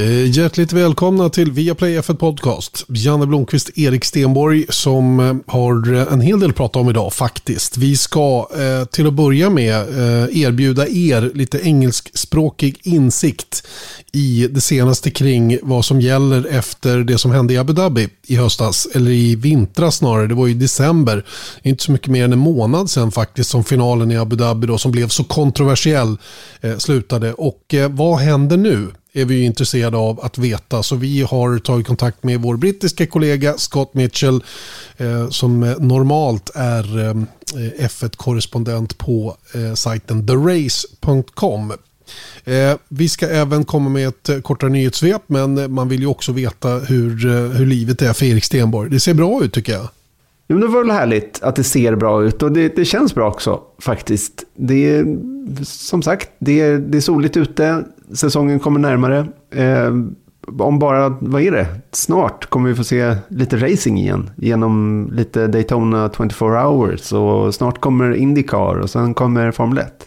Eh, hjärtligt välkomna till Viaplay F1 Podcast. Janne Blomqvist, Erik Stenborg som eh, har eh, en hel del att prata om idag faktiskt. Vi ska till att börja med erbjuda er lite engelskspråkig insikt i det senaste kring vad som gäller efter det som hände i Abu Dhabi i höstas, eller i vintras snarare, det var i december. Inte så mycket mer än en månad sedan faktiskt som finalen i Abu Dhabi då, som blev så kontroversiell slutade. Och vad händer nu? Är vi intresserade av att veta. Så vi har tagit kontakt med vår brittiska kollega Scott Mitchell eh, som normalt är eh, F1-korrespondent på eh, sajten therace.com. Vi ska även komma med ett kortare nyhetssvep men man vill ju också veta hur, hur livet är för Erik Stenborg. Det ser bra ut tycker jag. Jo, det var väl härligt att det ser bra ut och det, det känns bra också faktiskt. Det är som sagt, det är, det är soligt ute, säsongen kommer närmare. Eh, om bara, vad är det, snart kommer vi få se lite racing igen. Genom lite Daytona 24 hours och snart kommer Indycar och sen kommer Formel 1.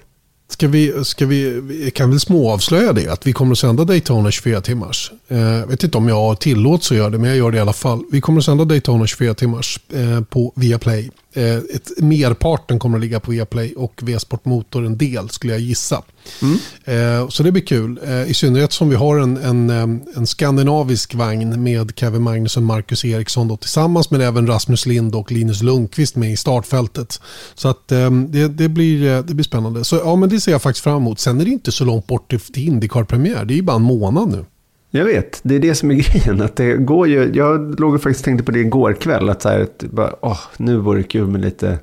Ska vi, ska vi, kan vi småavslöja det, att vi kommer att sända Daytona 24 timmars. Eh, jag vet inte om jag tillåts att göra det, men jag gör det i alla fall. Vi kommer att sända Daytona 24 timmars eh, på Viaplay. Eh, ett, merparten kommer att ligga på Viaplay och V-sport Motor en del skulle jag gissa. Mm. Eh, så det blir kul. Eh, I synnerhet som vi har en, en, en skandinavisk vagn med Kevin Magnusson, Marcus Eriksson då, tillsammans med även Rasmus Lind och Linus Lundqvist med i startfältet. Så att det, det, blir, det blir spännande. Så ja, men det ser jag faktiskt fram emot. Sen är det inte så långt bort till, till Indycar-premiär. Det är ju bara en månad nu. Jag vet, det är det som är grejen. Att det går ju, jag låg och faktiskt tänkte på det igår kväll. Att, så här, att bara, åh, nu vore det kul med lite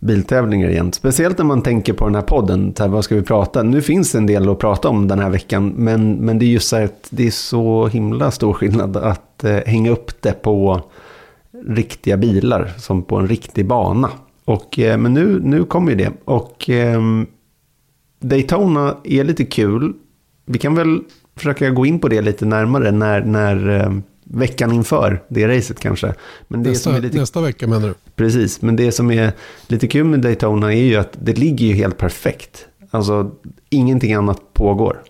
biltävlingar igen. Speciellt när man tänker på den här podden. Så här, vad ska vi prata? Nu finns det en del att prata om den här veckan. Men, men det är just så här att det är så himla stor skillnad att eh, hänga upp det på riktiga bilar. Som på en riktig bana. Och, eh, men nu, nu kommer ju det. Och eh, Daytona är lite kul. Vi kan väl försöka gå in på det lite närmare när, när eh, veckan inför det racet kanske. Men det nästa, lite, nästa vecka menar du? Precis, men det som är lite kul med Daytona är ju att det ligger ju helt perfekt. Alltså ingenting annat pågår.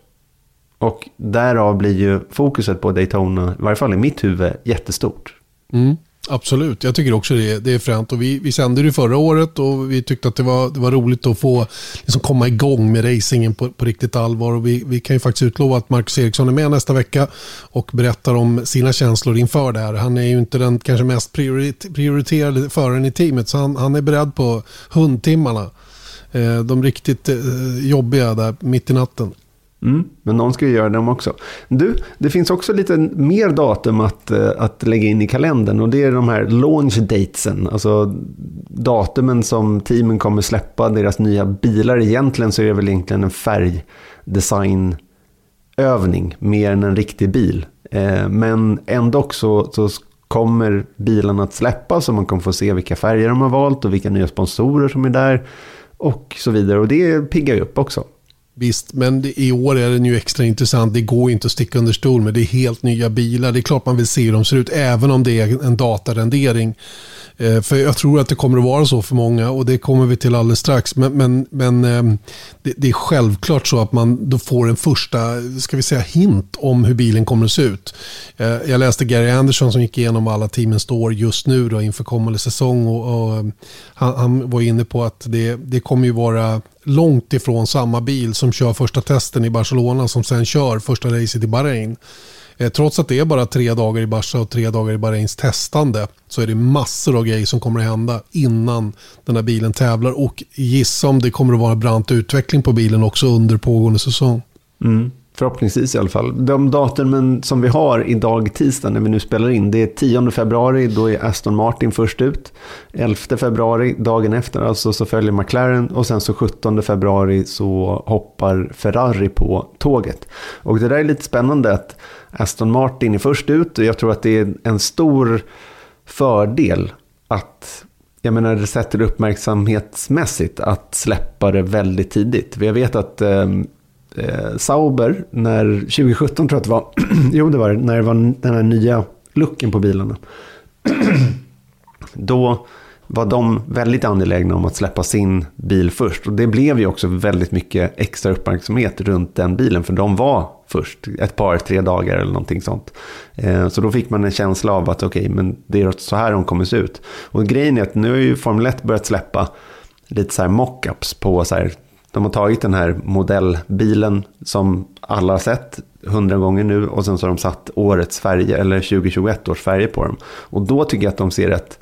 Och därav blir ju fokuset på Daytona, i varje fall i mitt huvud, jättestort. Mm. Absolut, jag tycker också det, det är fränt. Och vi, vi sände det förra året och vi tyckte att det var, det var roligt att få liksom komma igång med racingen på, på riktigt allvar. Och vi, vi kan ju faktiskt utlova att Marcus Eriksson är med nästa vecka och berättar om sina känslor inför det här. Han är ju inte den kanske mest prioriterade föraren i teamet så han, han är beredd på hundtimmarna. Eh, de riktigt eh, jobbiga där mitt i natten. Mm, men någon ska ju göra dem också. Du, det finns också lite mer datum att, eh, att lägga in i kalendern och det är de här launch datesen. Alltså datumen som teamen kommer släppa deras nya bilar. Egentligen så är det väl egentligen en färgdesignövning mer än en riktig bil. Eh, men ändå så, så kommer bilarna att släppas så man kommer få se vilka färger de har valt och vilka nya sponsorer som är där och så vidare. Och det piggar ju upp också. Visst, men det, i år är den ju extra intressant. Det går inte att sticka under stol med. Det är helt nya bilar. Det är klart man vill se hur de ser ut, även om det är en datarendering. Eh, för jag tror att det kommer att vara så för många och det kommer vi till alldeles strax. Men, men, men eh, det, det, är självklart så att man då får en första ska vi säga, hint om hur bilen kommer att se ut. Eh, jag läste Gary Anderson som gick igenom alla teamens står just nu då, inför kommande säsong. Och, och ehm, han, han, var inne på att det, det kommer ju vara långt ifrån samma bil som kör första testen i Barcelona som sen kör första racet i Bahrain. Eh, trots att det är bara tre dagar i Barca och tre dagar i Bahrains testande så är det massor av grejer som kommer att hända innan den här bilen tävlar. Och gissa om det kommer att vara brant utveckling på bilen också under pågående säsong. Mm. Förhoppningsvis i alla fall. De datumen som vi har idag tisdag när vi nu spelar in, det är 10 februari, då är Aston Martin först ut. 11 februari, dagen efter alltså, så följer McLaren och sen så 17 februari så hoppar Ferrari på tåget. Och det där är lite spännande att Aston Martin är först ut och jag tror att det är en stor fördel att jag menar, det sätter uppmärksamhetsmässigt att släppa det väldigt tidigt. Jag vet att ehm, eh, Sauber, när 2017 tror jag att det var, jo det var det, när det var den här nya looken på bilarna. Då var de väldigt angelägna om att släppa sin bil först. Och det blev ju också väldigt mycket extra uppmärksamhet runt den bilen. För de var först. Ett par, tre dagar eller någonting sånt. Eh, så då fick man en känsla av att okej, okay, men det är så här de kommer se ut. Och grejen är att nu har ju Formel 1 börjat släppa lite så här mockups på så här, de har tagit den här modellbilen som alla har sett hundra gånger nu och sen så har de satt årets färger, eller 2021 års färger på dem. Och då tycker jag att de ser rätt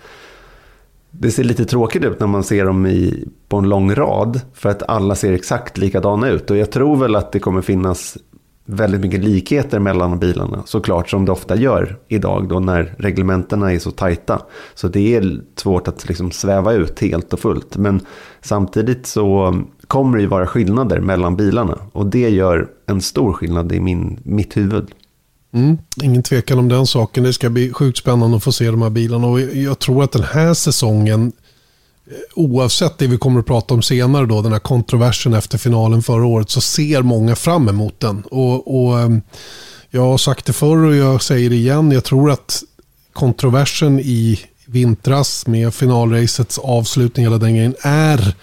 det ser lite tråkigt ut när man ser dem i, på en lång rad. För att alla ser exakt likadana ut. Och jag tror väl att det kommer finnas väldigt mycket likheter mellan bilarna. Såklart som det ofta gör idag då när reglementena är så tajta. Så det är svårt att liksom sväva ut helt och fullt. Men samtidigt så kommer det ju vara skillnader mellan bilarna. Och det gör en stor skillnad i min, mitt huvud. Mm, ingen tvekan om den saken. Det ska bli sjukt spännande att få se de här bilarna. Och jag tror att den här säsongen, eh, oavsett det vi kommer att prata om senare, då, den här kontroversen efter finalen förra året, så ser många fram emot den. Och, och eh, Jag har sagt det förr och jag säger det igen. Jag tror att kontroversen i vintras med finalracets avslutning, hela den grejen, är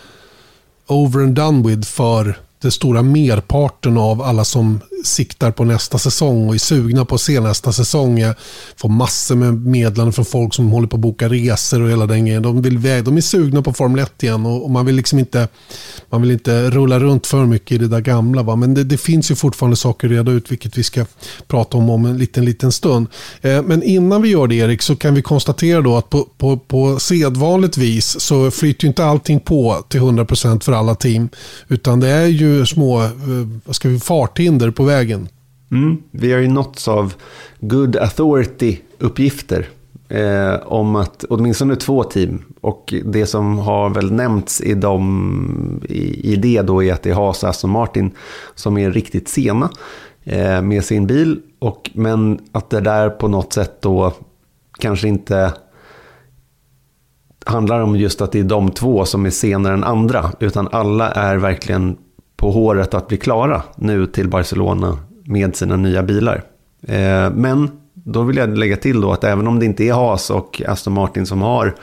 over and done with för den stora merparten av alla som siktar på nästa säsong och är sugna på att se nästa säsong. Jag får massor med meddelanden från folk som håller på att boka resor och hela den grejen. De, vill, de är sugna på Formel 1 igen och, och, man vill liksom inte man vill inte rulla runt för mycket i det där gamla. Va? Men det, det finns ju fortfarande saker att reda ut vilket vi ska prata om om en liten, liten stund. Eh, men innan vi gör det Erik så kan vi konstatera då att på, på, på sedvanligt vis så flyter inte allting på till 100% för alla team. Utan det är ju små eh, vad ska vi, farthinder på vägen. Mm. Vi har ju nåtts av good authority-uppgifter eh, om att åtminstone två team och det som har väl nämnts i, dem, i, i det då är att det är Haas och Aston Martin som är riktigt sena eh, med sin bil. Och, men att det där på något sätt då kanske inte handlar om just att det är de två som är senare än andra, utan alla är verkligen på håret att bli klara nu till Barcelona med sina nya bilar. Eh, men då vill jag lägga till då att även om det inte är Haas och Aston Martin som har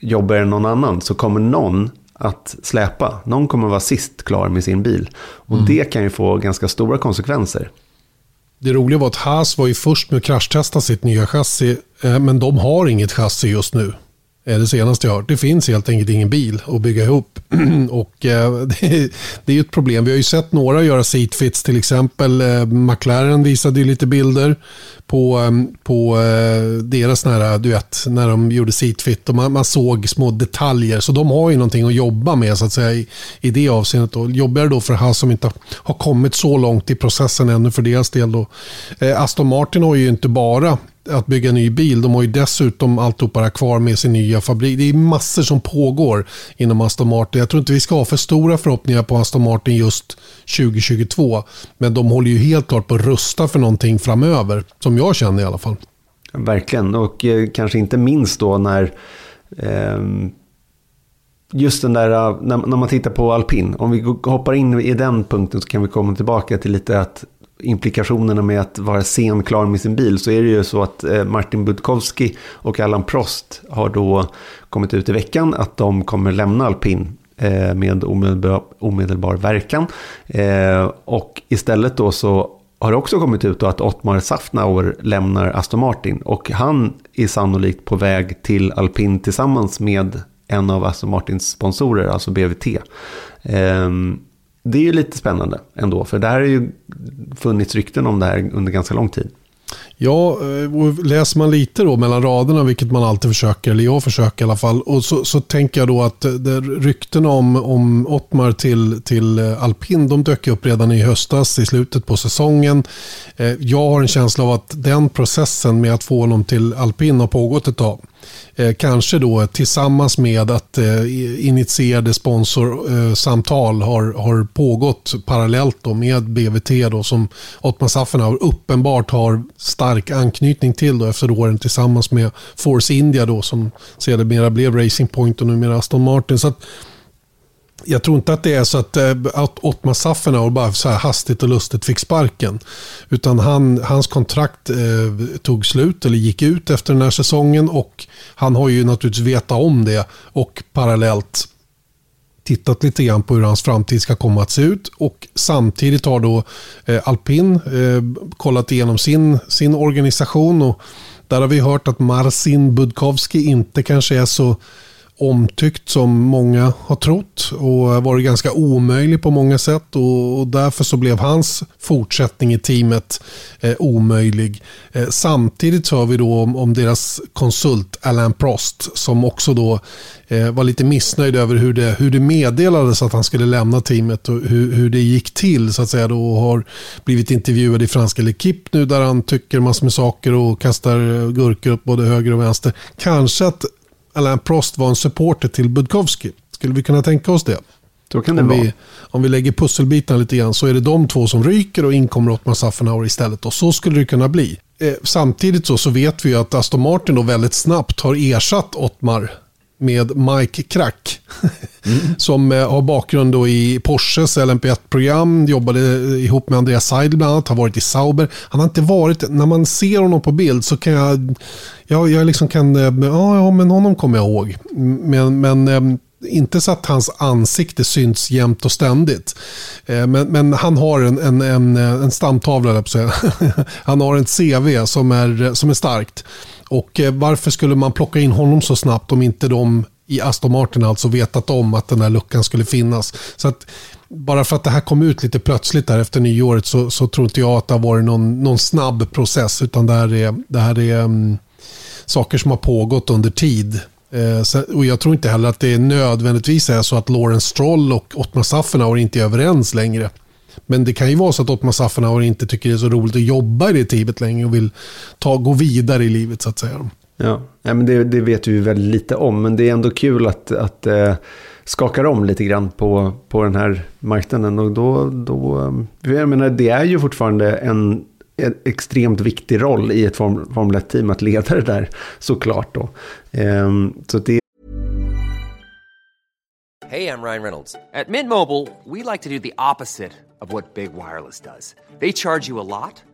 jobbigare än någon annan så kommer någon att släpa. Någon kommer vara sist klar med sin bil. Och mm. det kan ju få ganska stora konsekvenser. Det roliga var att Haas var ju först med att kraschtesta sitt nya chassi, eh, men de har inget chassi just nu är det senaste jag hört. Det finns helt enkelt ingen bil att bygga ihop. och eh, det, det, är ju ett problem. Vi har ju sett några göra seatfits till exempel. Eh, McLaren visade ju lite bilder på, ehm, eh, på deras nära, du vet, när de gjorde seatfit. Och man, man, såg små detaljer. Så de har ju någonting att jobba med så att säga i, i det avseendet. Och jobbigare då för han som inte har kommit så långt i processen ännu för deras del. Då. Eh, Aston Martin har ju inte bara att bygga en ny bil. De har ju dessutom alltihopa kvar med sin nya fabrik. Det är massor som pågår inom Aston Martin. Jag tror inte vi ska ha för stora förhoppningar på Aston Martin just 2022. Men de håller ju helt klart på att rusta för någonting framöver. Som jag känner i alla fall. Verkligen, och eh, kanske inte minst då när eh, just den där, eh, när, när man tittar på alpin. Om vi hoppar in i den punkten så kan vi komma tillbaka till lite att implikationerna med att vara sen klar med sin bil så är det ju så att eh, Martin Budkowski och Allan Prost har då kommit ut i veckan att de kommer lämna alpin eh, med omedelbar, omedelbar verkan. Eh, och istället då så har det också kommit ut att Ottmar Safnauer lämnar Aston Martin och han är sannolikt på väg till alpin tillsammans med en av Aston Martins sponsorer, alltså BVT ehm, det är ju lite spännande ändå, för det har ju funnits rykten om det här under ganska lång tid. Ja, eh, och läser man lite då mellan raderna, vilket man alltid försöker, eller jag försöker i alla fall, och så, så tänker jag då att eh, det, ryktena om, om Ottmar till, till eh, alpin, de dök upp redan i höstas, i slutet på säsongen. Jag har en känsla av att den processen med att få honom till alpin har pågått ett tag. Eh, kanske då tillsammans med att eh, initierade sponsorsamtal har, har pågått parallellt då med BVT då, som Ottmar Safenauer uppenbart har stark anknytning till då, efter åren tillsammans med Force India då, som sedermera blev Racing Point och numera Aston Martin. Så att, jag tror inte att det är så att, eh, att Ottmar Safenauer bara så här hastigt och lustigt fick sparken. Utan han, hans kontrakt eh, tog slut eller gick ut efter den här säsongen och han har ju naturligtvis vetat om det och parallellt tittat lite grann på hur hans framtid ska komma att se ut och samtidigt har då eh, Alpin eh, kollat igenom sin, sin organisation och där har vi hört att Marcin Budkowski inte kanske är så omtyckt som många har trott och varit ganska omöjlig på många sätt och, och därför så blev hans fortsättning i teamet eh, omöjlig. Eh, samtidigt hör vi då om, om, deras konsult Alain Prost som också då eh, var lite missnöjd över hur det, hur det meddelades att han skulle lämna teamet och hur, hur det gick till så att säga då och har blivit intervjuad i franska L'Equipe nu där han tycker massor med saker och kastar gurkor upp både höger och vänster. Kanske att Alain Prost var en supporter till Budkowski. Skulle vi kunna tänka oss det? Så kan det om vara. Vi, om vi lägger pusselbitarna lite grann så är det de två som ryker och in kommer Ottmar Safenauer istället. Och så skulle det kunna bli. Eh, samtidigt så, så vet vi att Aston Martin då väldigt snabbt har ersatt Ottmar med Mike Krack. Mm. som eh, har bakgrund då i Porsches LMP1-program, jobbade eh, ihop med Andreas Seidel bland annat, har varit i Sauber. Han har inte varit, när man ser honom på bild så kan jag, jag, jag liksom kan, eh, ja, ja men honom kommer jag ihåg. Men, men inte så att hans ansikte syns jämt och ständigt. Men, men han har en, en, en, en stamtavla, säga. Han har ett CV som är, som är starkt. Och varför skulle man plocka in honom så snabbt om inte de i Aston Martin alltså vetat om att den här luckan skulle finnas. Så att bara för att det här kom ut lite plötsligt där efter nyåret så, så tror inte jag att det har varit någon, någon snabb process utan det här är, det här är um, saker som har pågått under tid. Eh, så, och Jag tror inte heller att det nödvändigtvis är så att Lawrence Stroll och Ottmar Safenauer inte är överens längre. Men det kan ju vara så att Ottmar Safenauer inte tycker det är så roligt att jobba i det teamet längre och vill ta, gå vidare i livet så att säga. Ja, ja men det, det vet vi väldigt lite om, men det är ändå kul att, att eh, skakar om lite grann på, på den här marknaden. Och då, då, eh, jag menar, det är ju fortfarande en, en extremt viktig roll i ett Form, Formel 1-team att leda det där, såklart. Då. Eh, så det Hej, jag Ryan Reynolds. På Mint Mobile, we like to do the opposite of what Big Wireless does. They charge you a lot.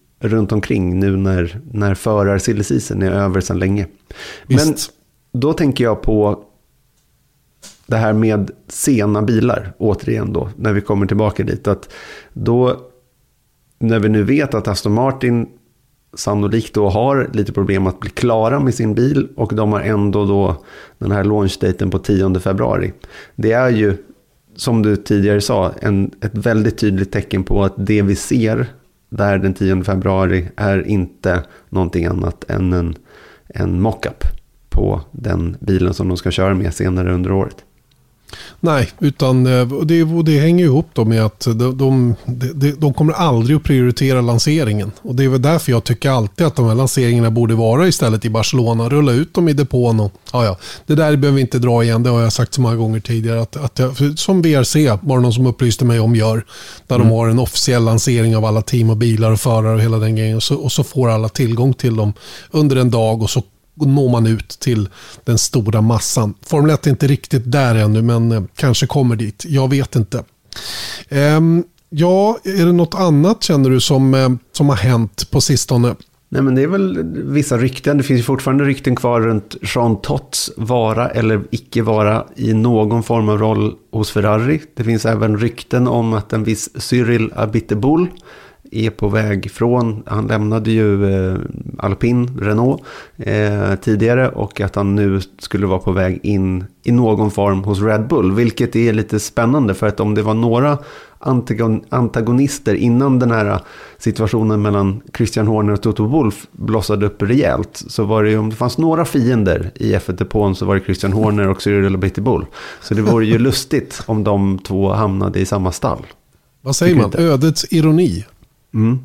runt omkring nu när, när förar är över sedan länge. Visst. Men då tänker jag på det här med sena bilar, återigen då, när vi kommer tillbaka dit. Att då, när vi nu vet att Aston Martin sannolikt då har lite problem att bli klara med sin bil och de har ändå då den här launchdaten på 10 februari. Det är ju, som du tidigare sa, en, ett väldigt tydligt tecken på att det vi ser där den 10 februari är inte någonting annat än en, en mockup på den bilen som de ska köra med senare under året. Nej, utan eh, det, det hänger ihop då med att de, de, de, de, kommer aldrig att prioritera lanseringen. Och Det är väl därför jag tycker alltid att de här lanseringarna borde vara istället i Barcelona. Rulla ut dem i depån. Och, ja, ja. Det där behöver vi inte dra igen, det har jag sagt så många gånger tidigare. Att, att jag, som VRC var det någon som upplyste mig om gör. Där mm. de har en officiell lansering av alla team och bilar och förare och hela den grejen. Och så, och så får alla tillgång till dem under en dag och så når man ut till den stora massan. Formel 1 är inte riktigt där ännu, men eh, kanske kommer dit. Jag vet inte. Ehm, ja, är det något annat känner du som, eh, som har hänt på sistone? Nej, men det är väl vissa rykten. Det finns fortfarande rykten kvar runt Jean Tots vara eller icke vara i någon form av roll hos Ferrari. Det finns även rykten om att en viss Cyril Abiteboul är på väg från, han lämnade ju eh, Alpin, Renault eh, tidigare och att han nu skulle vara på väg in i någon form hos Red Bull. Vilket är lite spännande för att om det var några antagonister innan den här situationen mellan Christian Horner och Toto Wolff blossade upp rejält. Så var det ju, om det fanns några fiender i F1-depån så var det Christian Horner och Cyril Abiteboul. Så det vore ju lustigt om de två hamnade i samma stall. Vad säger man? Ödets ironi? Mm.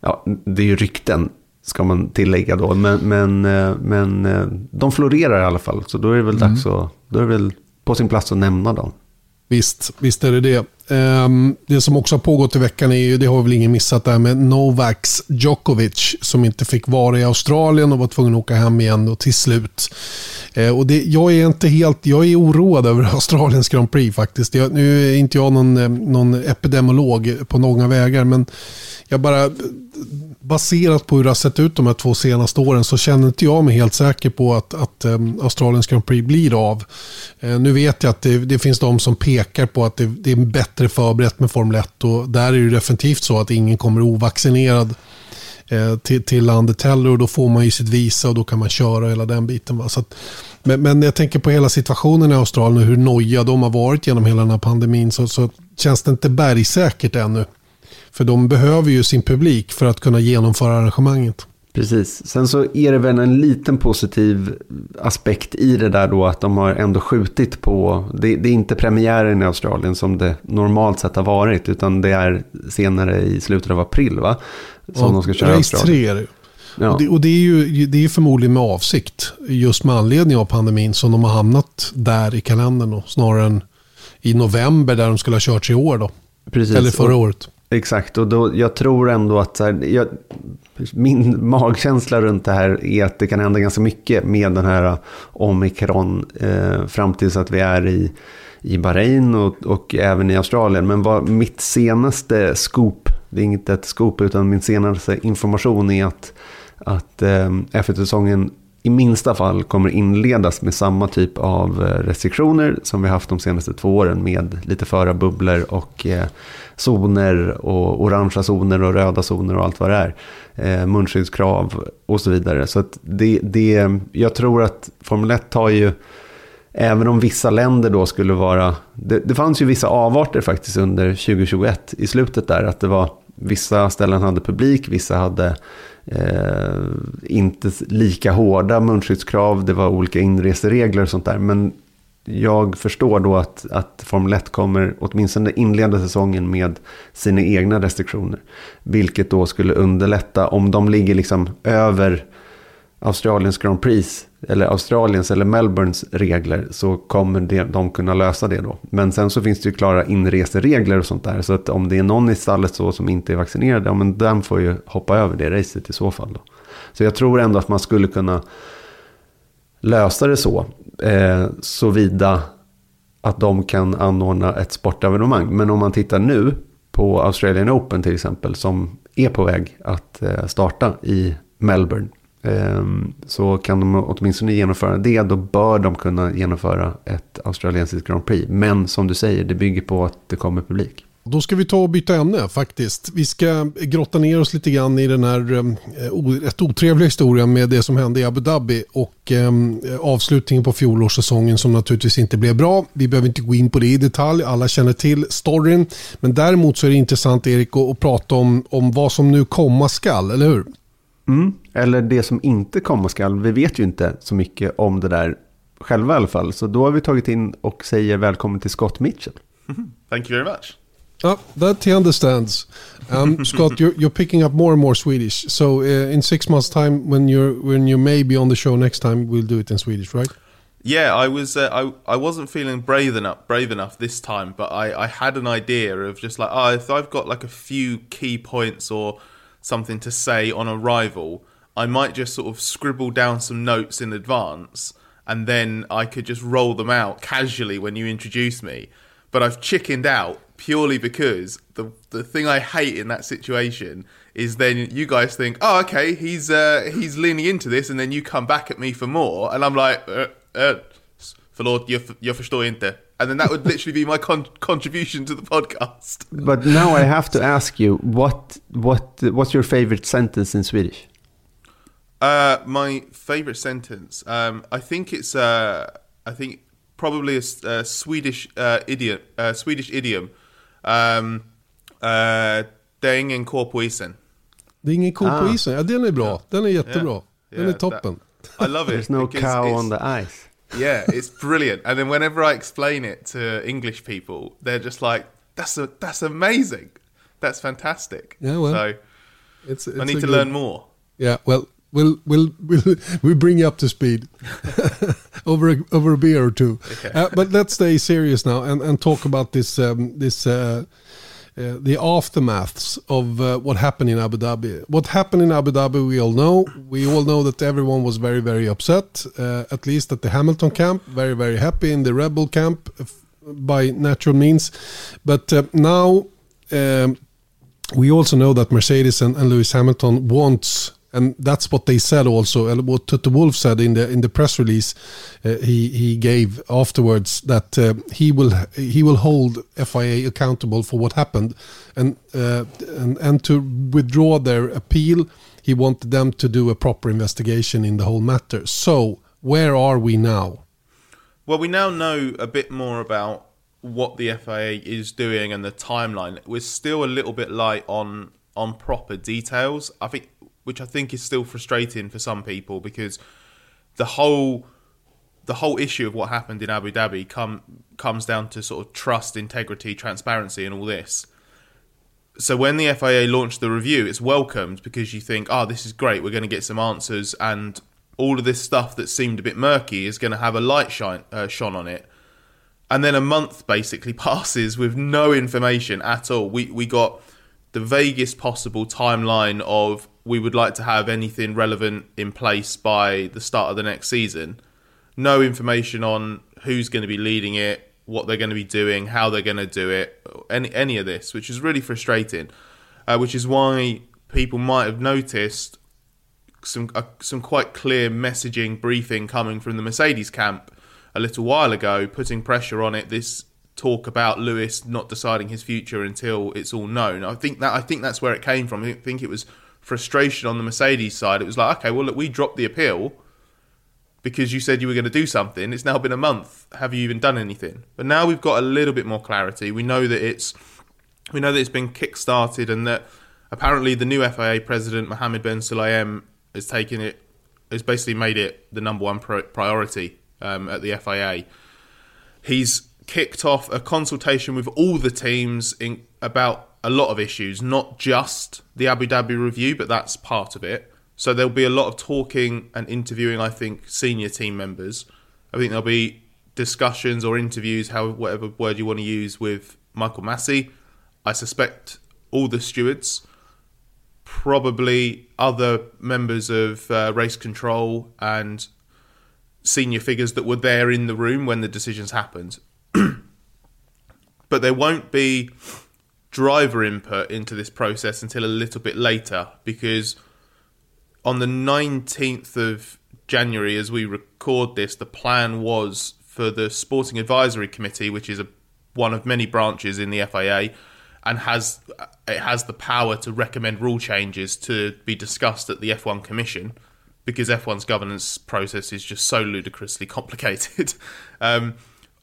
Ja, det är ju rykten, ska man tillägga då. Men, men, eh, men eh, de florerar i alla fall. Så då är det väl mm. dags att, då är det väl på sin plats att nämna dem. Visst, visst är det det. Ehm, det som också har pågått i veckan är ju, det har väl ingen missat, det här med Novaks Djokovic som inte fick vara i Australien och var tvungen att åka hem igen och till slut. Eh, och det, jag är inte helt, jag är oroad över Australiens Grand Prix faktiskt. Jag, nu är inte jag någon, eh, någon epidemiolog på några vägar, men jag bara baserat på hur det har sett ut de här två senaste åren så känner inte jag mig helt säker på att, att um, Australiens Grand Prix blir av. Uh, nu vet jag att det, det, finns de som pekar på att det, det, är bättre förberett med Formel 1 och där är det definitivt så att ingen kommer ovaccinerad uh, till, till landet heller och då får man ju sitt visa och då kan man köra hela den biten. Va? Så att, men, men jag tänker på hela situationen i Australien och hur noja de har varit genom hela den här pandemin så, så känns det inte bergsäkert ännu. För de behöver ju sin publik för att kunna genomföra arrangemanget. Precis. Sen så är det väl en liten positiv aspekt i det där då att de har ändå skjutit på, det, det, är inte premiären i Australien som det normalt sett har varit, utan det är senare i slutet av april va? Som ja, de ska köra race 3 är det. Ja. Och, det, och det är ju det är förmodligen med avsikt, just med anledning av pandemin, som de har hamnat där i kalendern då, snarare än i november där de skulle ha kört i år då. Precis. Eller förra året. Exakt, och då, jag tror ändå att här, jag, min magkänsla runt det här är att det kan hända ganska mycket med den här eh, omikron eh, fram tills att vi är i, i Bahrain och, och även i Australien. Men vad mitt senaste scoop, det är inte ett scoop utan min senaste information är att, att eh, F1-säsongen i minsta fall kommer inledas med samma typ av eh, restriktioner som vi haft de senaste två åren med lite förarbubblor och eh, zoner och orangea zoner och röda zoner och allt vad det är. Eh, munskyddskrav och så vidare. Så det, det, jag tror att Formel 1 tar ju, även om vissa länder då skulle vara, det, det fanns ju vissa avarter faktiskt under 2021 i slutet där, att det var vissa ställen hade publik, vissa hade eh, inte lika hårda munskyddskrav, det var olika inreseregler och sånt där. Men jag förstår då att, att Formel 1 kommer åtminstone inleda säsongen med sina egna restriktioner. Vilket då skulle underlätta om de ligger liksom över Australiens Grand Prix eller Australiens eller Melbournes regler så kommer det, de kunna lösa det då. Men sen så finns det ju klara inreseregler och sånt där. Så att om det är någon i stallet så som inte är vaccinerad, ja men den får ju hoppa över det racet i så fall då. Så jag tror ändå att man skulle kunna lösa det så. Eh, såvida att de kan anordna ett sportevenemang. Men om man tittar nu på Australian Open till exempel som är på väg att eh, starta i Melbourne. Ehm, så kan de åtminstone genomföra det. Då bör de kunna genomföra ett australiensiskt Grand Prix. Men som du säger, det bygger på att det kommer publik. Då ska vi ta och byta ämne faktiskt. Vi ska grotta ner oss lite grann i den här eh, rätt otrevliga historien med det som hände i Abu Dhabi och eh, avslutningen på fjolårssäsongen som naturligtvis inte blev bra. Vi behöver inte gå in på det i detalj, alla känner till storyn. Men däremot så är det intressant Erik att prata om, om vad som nu komma skall, eller hur? Mm, eller det som inte komma skall. Vi vet ju inte så mycket om det där själva i alla fall. Så då har vi tagit in och säger välkommen till Scott Mitchell. Thank you very much. Oh, that he understands. Um, Scott, you're, you're picking up more and more Swedish. So uh, in six months' time, when you're when you may be on the show next time, we'll do it in Swedish, right? Yeah, I was. Uh, I I wasn't feeling brave enough brave enough this time, but I I had an idea of just like oh, if I've got like a few key points or something to say on arrival, I might just sort of scribble down some notes in advance, and then I could just roll them out casually when you introduce me. But I've chickened out purely because the the thing I hate in that situation is then you guys think, oh, okay, he's uh, he's leaning into this, and then you come back at me for more, and I'm like, uh, uh, förlåt, jag, jag förstår inte. And then that would literally be my con- contribution to the podcast. But now I have to ask you, what what what's your favorite sentence in Swedish? Uh, my favorite sentence, um, I think it's, uh, I think probably a, a Swedish uh, idiom, uh, Swedish idiom Um, uh, det är ingen ko på. Det är ingen ko ah. på isen. Ja, den är bra. Den är jättebra. Yeah. Den yeah, är toppen. That, I love it. There's no cow on the ice. Yeah, it's brilliant. And then whenever I explain it to English people, they're just like, "That's a, that's amazing. That's fantastic." Yeah, well, so it's, it's I need to good... learn more. Yeah, well, We'll we'll we'll we'll bring you up to speed over a, over a beer or two. Okay. Uh, but let's stay serious now and, and talk about this um, this uh, uh, the aftermaths of uh, what happened in Abu Dhabi. What happened in Abu Dhabi, we all know. We all know that everyone was very very upset. Uh, at least at the Hamilton camp, very very happy in the Red Bull camp by natural means. But uh, now. Um, we also know that Mercedes and, and Lewis Hamilton wants and that's what they said also. What Toto Wolff said in the in the press release uh, he he gave afterwards that uh, he will he will hold FIA accountable for what happened, and uh, and and to withdraw their appeal, he wanted them to do a proper investigation in the whole matter. So where are we now? Well, we now know a bit more about what the FIA is doing and the timeline. We're still a little bit light on on proper details. I think which I think is still frustrating for some people because the whole the whole issue of what happened in Abu Dhabi come comes down to sort of trust, integrity, transparency, and all this. So when the FIA launched the review, it's welcomed because you think, oh, this is great. We're going to get some answers, and all of this stuff that seemed a bit murky is going to have a light shine uh, shone on it. And then a month basically passes with no information at all. We we got the vaguest possible timeline of we would like to have anything relevant in place by the start of the next season. No information on who's going to be leading it, what they're going to be doing, how they're going to do it, any any of this, which is really frustrating. Uh, which is why people might have noticed some uh, some quite clear messaging briefing coming from the Mercedes camp a little while ago, putting pressure on it. This talk about Lewis not deciding his future until it's all known. I think that I think that's where it came from. I think it was frustration on the Mercedes side. It was like, okay, well, look, we dropped the appeal because you said you were going to do something. It's now been a month. Have you even done anything? But now we've got a little bit more clarity. We know that it's we know that it's been kick-started and that apparently the new FIA president Mohammed Ben Sulayem has taken it has basically made it the number one priority um, at the FIA. He's kicked off a consultation with all the teams in about a lot of issues, not just the Abu Dhabi review, but that's part of it. So there'll be a lot of talking and interviewing, I think, senior team members. I think there'll be discussions or interviews, how whatever word you want to use, with Michael Masi. I suspect all the stewards, probably other members of uh, race control and senior figures that were there in the room when the decisions happened. but there won't be driver input into this process until a little bit later because on the 19th of January, as we record this, the plan was for the Sporting Advisory Committee, which is a, one of many branches in the FIA, and has it has the power to recommend rule changes to be discussed at the F1 Commission because F1's governance process is just so ludicrously complicated. um,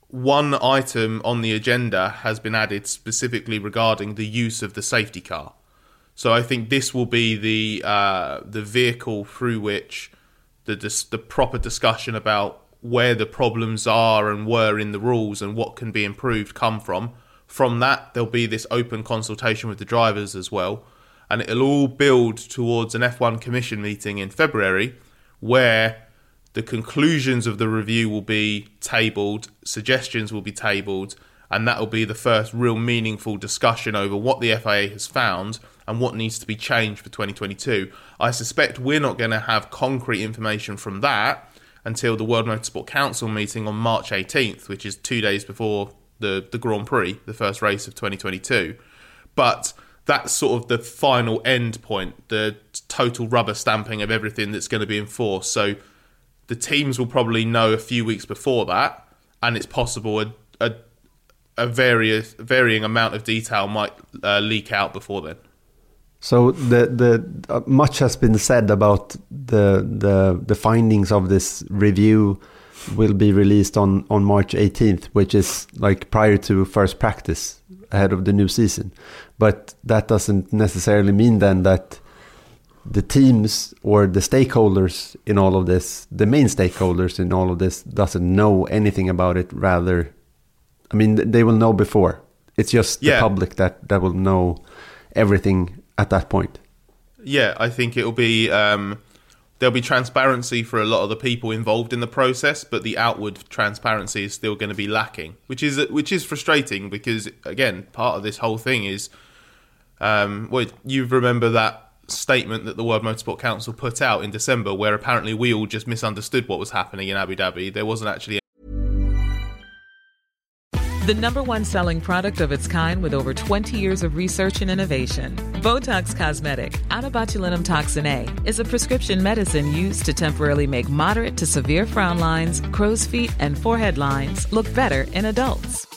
one item on the agenda has been added specifically regarding the use of the safety car. So I think this will be the uh, the vehicle through which the dis- the proper discussion about where the problems are and were in the rules and what can be improved come from. From that, there'll be this open consultation with the drivers as well, and it'll all build towards an F1 Commission meeting in February, where the conclusions of the review will be tabled, suggestions will be tabled, and that will be the first real meaningful discussion over what the FIA has found and what needs to be changed for 2022. I suspect we're not going to have concrete information from that until the World Motorsport Council meeting on March 18th, which is two days before the, the Grand Prix, the first race of 2022. But that's sort of the final end point, the total rubber stamping of everything that's going to be enforced. So the teams will probably know a few weeks before that, and it's possible a, a, a various varying amount of detail might uh, leak out before then. So the the uh, much has been said about the the the findings of this review will be released on on March 18th, which is like prior to first practice ahead of the new season. But that doesn't necessarily mean then that the teams or the stakeholders in all of this, the main stakeholders in all of this, doesn't know anything about it. Rather, I mean, they will know before. It's just yeah. the public that that will know everything at that point. Yeah, I think it'll be um, there'll be transparency for a lot of the people involved in the process, but the outward transparency is still going to be lacking, which is which is frustrating because again, part of this whole thing is, um, well, you remember that statement that the World Motorsport Council put out in December, where apparently we all just misunderstood what was happening in Abu Dhabi. There wasn't actually The number one selling product of its kind with over 20 years of research and innovation. Botox Cosmetic, out of botulinum toxin A, is a prescription medicine used to temporarily make moderate to severe frown lines, crow's feet, and forehead lines look better in adults.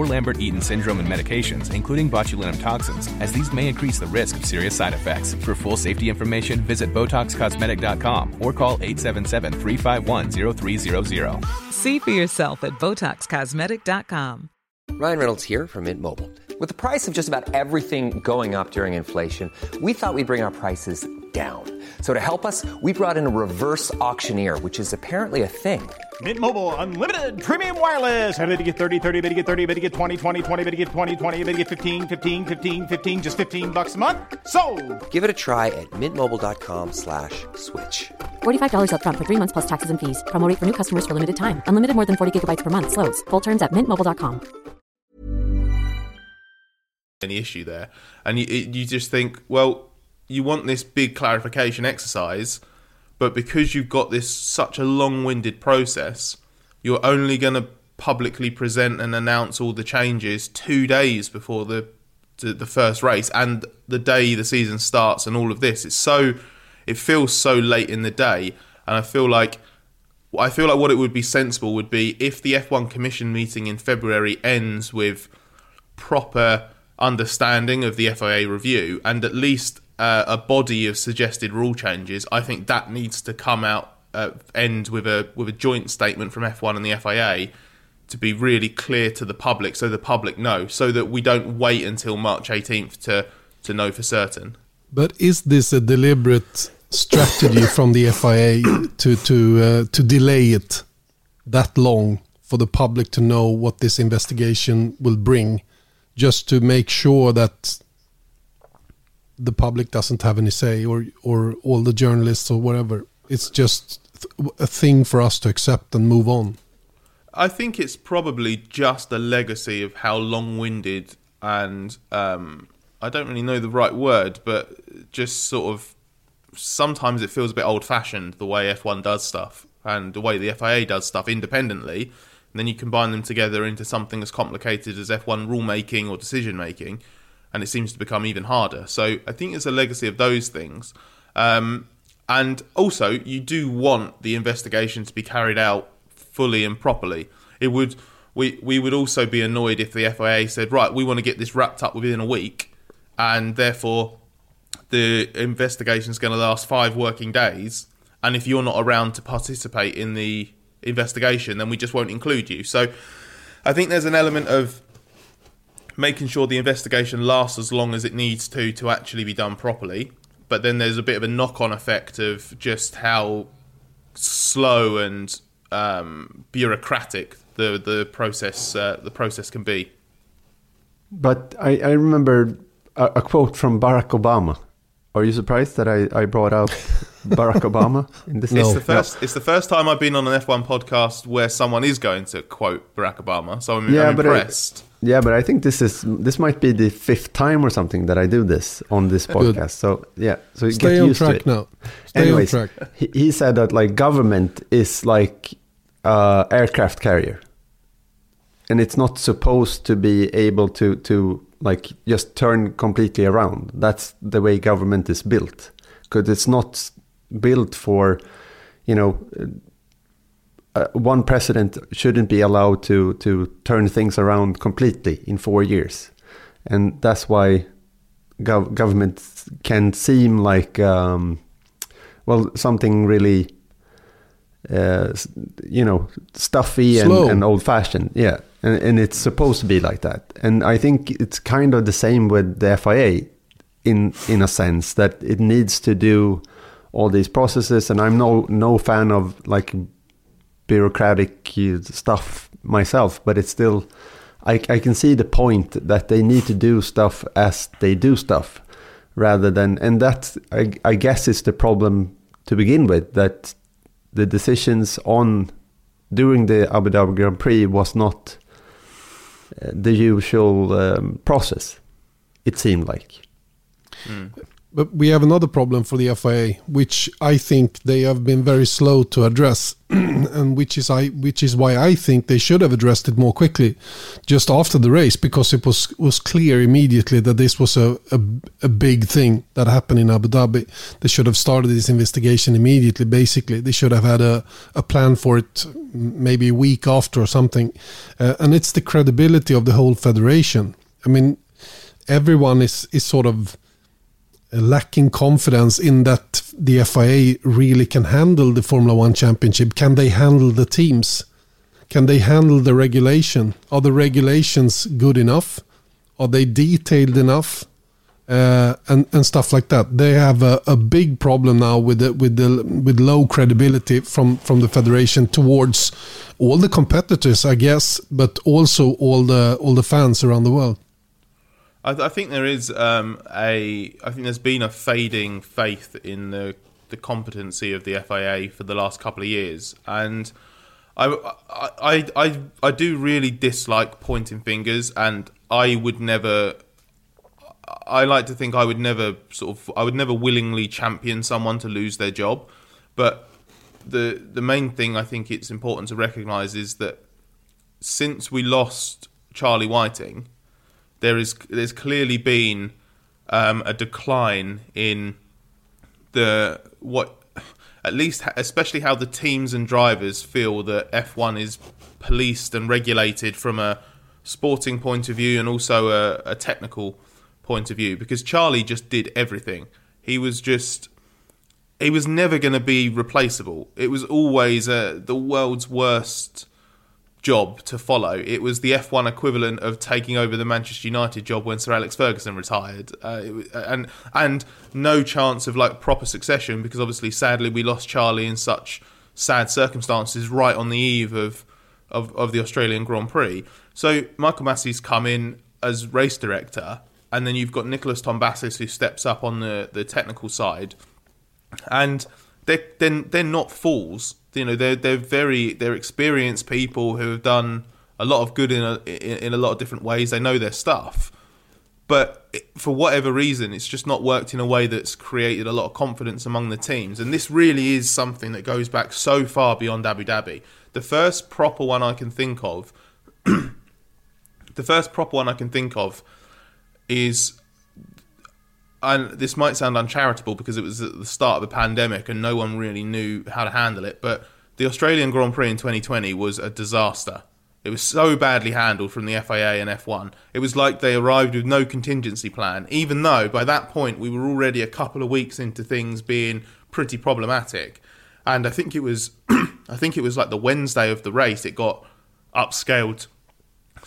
or Lambert-Eaton syndrome and medications, including botulinum toxins, as these may increase the risk of serious side effects. For full safety information, visit BotoxCosmetic.com or call 877-351-0300. See for yourself at BotoxCosmetic.com. Ryan Reynolds here from Mint Mobile. With the price of just about everything going up during inflation, we thought we'd bring our prices down. So to help us, we brought in a reverse auctioneer, which is apparently a thing. Mint Mobile unlimited premium wireless. Ready to get 30, 30, bit to get 30, bit to get 20, 20, 20, bit to get 20, 20, bit to get 15, 15, 15, 15 just 15 bucks a month. So, Give it a try at mintmobile.com slash switch. $45 upfront for three months plus taxes and fees. Promo for new customers for limited time. Unlimited more than 40 gigabytes per month. Slows. Full terms at mintmobile.com. any issue there. And you, you just think, well, you want this big clarification exercise, but because you've got this such a long-winded process, you're only going to publicly present and announce all the changes two days before the the the first race and the day the season starts and all of this. It's so it feels so late in the day, and I feel like I feel like what it would be sensible would be if the F1 Commission meeting in February ends with proper understanding of the FIA review and at least uh, a body of suggested rule changes. I think that needs to come out uh, end with a with a joint statement from F1 and the FIA to be really clear to the public, so the public know, so that we don't wait until March 18th to to know for certain. But is this a deliberate strategy from the FIA to to uh, to delay it that long for the public to know what this investigation will bring, just to make sure that the public doesn't have any say, or or all the journalists or whatever? It's just a thing for us to accept and move on. I think it's probably just a legacy of how long-winded and um, I don't really know the right word, but just sort of sometimes it feels a bit old-fashioned the way F1 does stuff and the way the FIA does stuff independently. And then you combine them together into something as complicated as F1 rulemaking or decision making, and it seems to become even harder. So I think it's a legacy of those things. Um, and also, you do want the investigation to be carried out fully and properly. It would we we would also be annoyed if the FIA said, right, we want to get this wrapped up within a week, and therefore the investigation is going to last five working days. And if you're not around to participate in the investigation, then we just won't include you. So I think there's an element of making sure the investigation lasts as long as it needs to to actually be done properly. But then there's a bit of a knock-on effect of just how slow and um, bureaucratic the the process uh, the process can be. But I, I remember a, a quote from Barack Obama. Are you surprised that I, I brought up Barack Obama in this? It's the first. It's the first time I've been on an F1 podcast where someone is going to quote Barack Obama. So I'm, I'm but I- impressed. Yeah, but I think this is this might be the fifth time or something that I do this on this Good. podcast. So yeah, so you Stay get used to it. now. Stay Anyways, on track. He, he said that like government is like uh, aircraft carrier, and it's not supposed to be able to to like just turn completely around. That's the way government is built, because it's not built for, you know. Uh, one president shouldn't be allowed to to turn things around completely in four years, and that's why gov- government can seem like um, well, something really, uh, you know, stuffy and, and old fashioned. Yeah. And, and it's supposed to be like that. And I think it's kind of the same with the FIA in, in a sense that it needs to do all these processes. And I'm no, no fan of like bureaucratic stuff myself, but it's still, I, I can see the point that they need to do stuff as they do stuff rather than, and that I, I guess is the problem to begin with, that the decisions on during the Abu Dhabi Grand Prix was not uh, the usual um, process, it seemed like. But we have another problem for the FIA, which I think they have been very slow to address, and which is I which is why I think they should have addressed it more quickly, just after the race, because it was was clear immediately that this was a a, a big thing that happened in Abu Dhabi. They should have started this investigation immediately. Basically, they should have had a a plan for it, maybe a week after or something, uh, and it's the credibility of the whole federation. I mean, everyone is is sort of lacking confidence in that the FIA really can handle the Formula One Championship. Can they handle the teams? Can they handle the regulation? Are the regulations good enough? Are they detailed enough? Uh, and and stuff like that. They have a, a big problem now with the, with the with low credibility from from the federation towards all the competitors, I guess, but also all the all the fans around the world. I, th- I think there is um, a. I think there's been a fading faith in the the competency of the FIA for the last couple of years, and I, I, I, I, I do really dislike pointing fingers, and I would never. I like to think I would never sort of. I would never willingly champion someone to lose their job, but the the main thing I think it's important to recognise is that since we lost Charlie Whiting there is there's clearly been um, a decline in the what at least especially how the teams and drivers feel that F1 is policed and regulated from a sporting point of view and also a, a technical point of view. Because Charlie just did everything. He was just he was never going to be replaceable. It was always uh, the world's worst job to follow. It was the F1 equivalent of taking over the Manchester United job when Sir Alex Ferguson retired, uh, was- and and no chance of like proper succession because obviously, sadly, we lost Charlie in such sad circumstances right on the eve of of, of the Australian Grand Prix. So Michael Masi's come in as race director, and then you've got Nikolas Tombazis who steps up on the the technical side and they're they're, they're not fools. You know, they're they're very they're experienced people who have done a lot of good in a in, in a lot of different ways. They know their stuff, but for whatever reason, it's just not worked in a way that's created a lot of confidence among the teams. And this really is something that goes back so far beyond Abu Dhabi. The first proper one I can think of, the first proper one I can think of, is and this might sound uncharitable because it was at the start of the pandemic and no one really knew how to handle it, but the Australian Grand Prix in 2020 was a disaster. It was so badly handled from the FIA and F1. It was like they arrived with no contingency plan, even though by that point we were already a couple of weeks into things being pretty problematic. And I think it was, I think it was like the Wednesday of the race, it got upscaled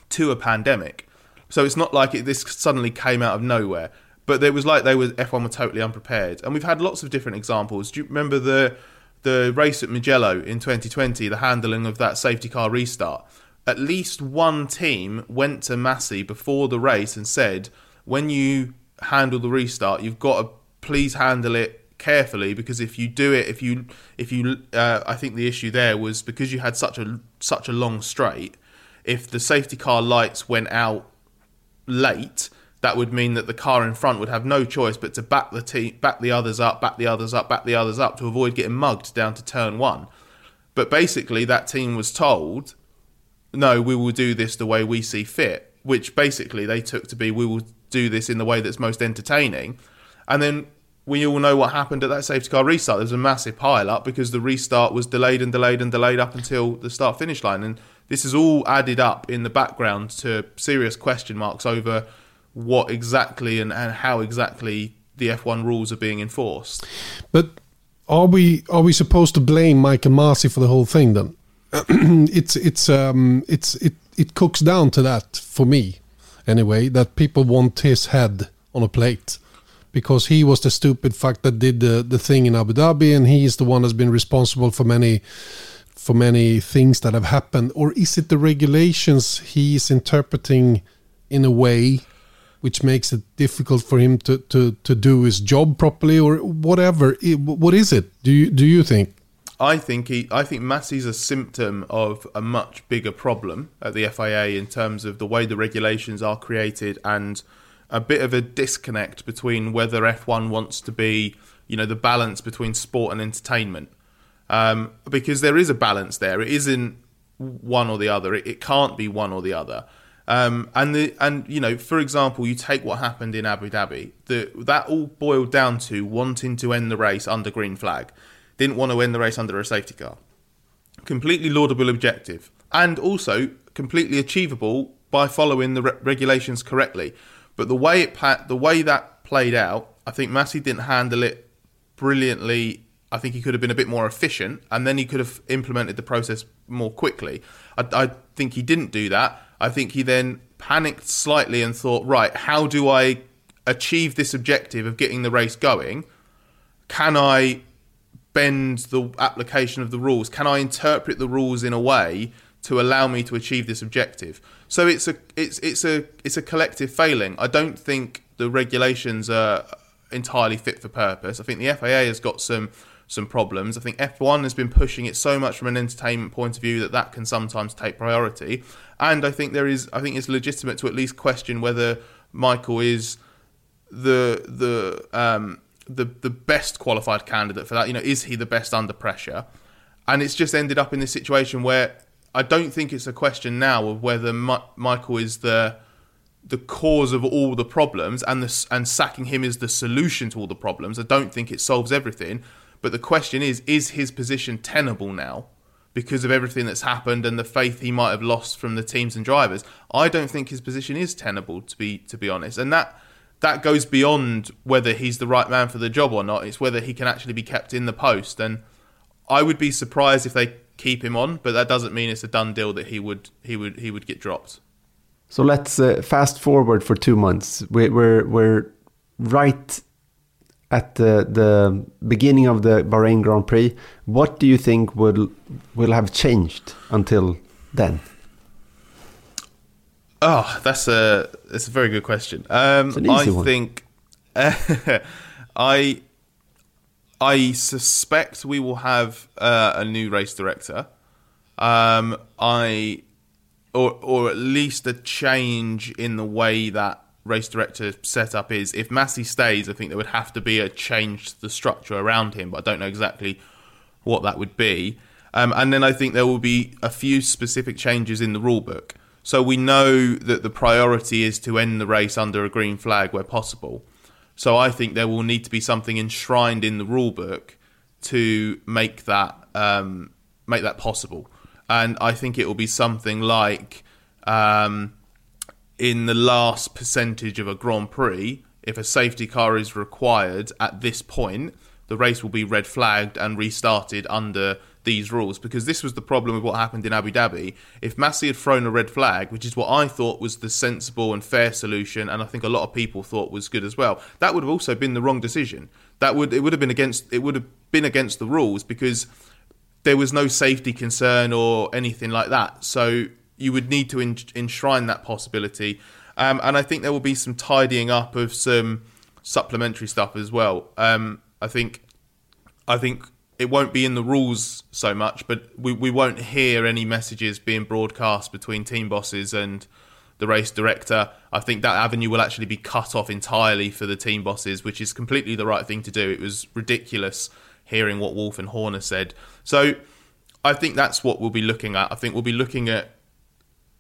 to a pandemic. So it's not like it, this suddenly came out of nowhere. But it was like they were F1 were totally unprepared, and we've had lots of different examples. Do you remember the the race at Mugello in 2020? The handling of that safety car restart. At least one team went to Masi before the race and said, "When you handle the restart, you've got to please handle it carefully because if you do it, if you if you, uh, I think the issue there was because you had such a such a long straight. If the safety car lights went out late, that would mean that the car in front would have no choice but to back the te- back the others up, back the others up, back the others up to avoid getting mugged down to turn one. But basically, that team was told, "No, we will do this the way we see fit," which basically they took to be, "We will do this in the way that's most entertaining." And then we all know what happened at that safety car restart. There was a massive pile up because the restart was delayed and delayed and delayed up until the start finish line. And this is all added up in the background to serious question marks over what exactly and, and how exactly the F1 rules are being enforced. But are we are we supposed to blame Michael Masi for the whole thing then? it's it's um it's it it cooks down to that for me anyway that people want his head on a plate because he was the stupid fuck that did the the thing in Abu Dhabi and he is the one that's been responsible for many for many things that have happened or is it the regulations he is interpreting in a way which makes it difficult for him to, to, to do his job properly or whatever. What is it? Do you do you think? I think he, I think Masi's a symptom of a much bigger problem at the FIA in terms of the way the regulations are created and a bit of a disconnect between whether F1 wants to be, you know, the balance between sport and entertainment. Um, because there is a balance there. It isn't one or the other. It, it can't be one or the other. Um, and the and you know, for example, you take what happened in Abu Dhabi. The, that all boiled down to wanting to end the race under green flag. Didn't want to end the race under a safety car. Completely laudable objective, and also completely achievable by following the re- regulations correctly. But the way it the way that played out, I think Masi didn't handle it brilliantly. I think he could have been a bit more efficient, and then he could have implemented the process more quickly. I, I think he didn't do that I think he then panicked slightly and thought, right, how do I achieve this objective of getting the race going? Can I bend the application of the rules? Can I interpret the rules in a way to allow me to achieve this objective? So it's a it's it's a it's a collective failing. I don't think the regulations are entirely fit for purpose. I think the FIA has got some some problems. I think F1 has been pushing it so much from an entertainment point of view that that can sometimes take priority. And I think there is, I think it's legitimate to at least question whether Michael is the the um, the the best qualified candidate for that. You know, is he the best under pressure? And it's just ended up in this situation where I don't think it's a question now of whether Ma- Michael is the the cause of all the problems and the, and sacking him is the solution to all the problems. I don't think it solves everything. But the question is, is his position tenable now? Because of everything that's happened and the faith he might have lost from the teams and drivers, I don't think his position is tenable to be to be honest. And that that goes beyond whether he's the right man for the job or not. It's whether he can actually be kept in the post. And I would be surprised if they keep him on, but that doesn't mean it's a done deal that he would he would he would get dropped. So let's uh, fast forward for two months. We're we're, we're right at the, the beginning of the Bahrain Grand Prix, what do you think will will have changed until then? Oh, that's a that's a very good question. Um, I one. think I I suspect we will have uh, a new race director. Um, I or or at least a change in the way that race director setup is. If Masi stays, I think there would have to be a change to the structure around him, but I don't know exactly what that would be. Um, and then I think there will be a few specific changes in the rule book. So we know that the priority is to end the race under a green flag where possible. So I think there will need to be something enshrined in the rule book to make that um, make that possible. And I think it will be something like um, in the last percentage of a Grand Prix, if a safety car is required at this point, the race will be red flagged and restarted under these rules because this was the problem with what happened in Abu Dhabi. If Masi had thrown a red flag, which is what I thought was the sensible and fair solution, and I think a lot of people thought was good as well, that would have also been the wrong decision. That would it would have been against it would have been against the rules because there was no safety concern or anything like that. So you would need to enshrine that possibility. Um, and I think there will be some tidying up of some supplementary stuff as well. Um, I think, I think it won't be in the rules so much, but we, we won't hear any messages being broadcast between team bosses and the race director. I think that avenue will actually be cut off entirely for the team bosses, which is completely the right thing to do. It was ridiculous hearing what Wolff and Horner said. So I think that's what we'll be looking at. I think we'll be looking at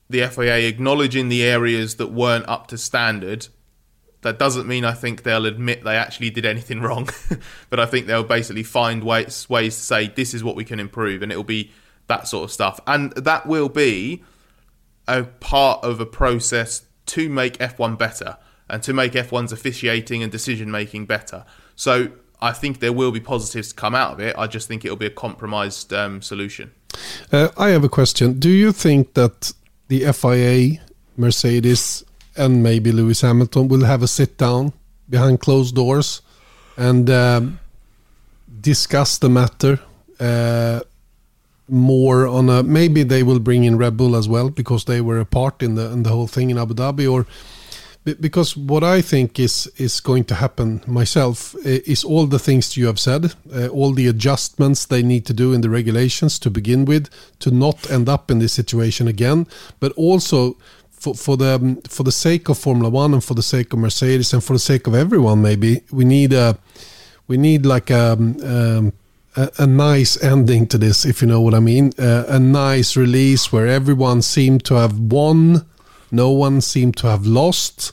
the FIA acknowledging the areas that weren't up to standard. That doesn't mean I think they'll admit they actually did anything wrong, but I think they'll basically find ways ways to say this is what we can improve, and it'll be that sort of stuff, and that will be a part of a process to make F1 better and to make F1's officiating and decision making better. So I think there will be positives to come out of it. I just think it'll be a compromised um, solution. Uh, I have a question. Do you think that the FIA, Mercedes, and maybe Lewis Hamilton will have a sit down behind closed doors and um, discuss the matter uh, more on a maybe they will bring in Red Bull as well because they were a part in the in the whole thing in Abu Dhabi or because what I think is is going to happen myself is all the things you have said, uh, all the adjustments they need to do in the regulations to begin with to not end up in this situation again, but also for, for the for the sake of Formula One and for the sake of Mercedes and for the sake of everyone, maybe we need a we need like a. Um, a, a, nice ending to this, if you know what I mean. Uh, a nice release where everyone seemed to have won no one seemed to have lost.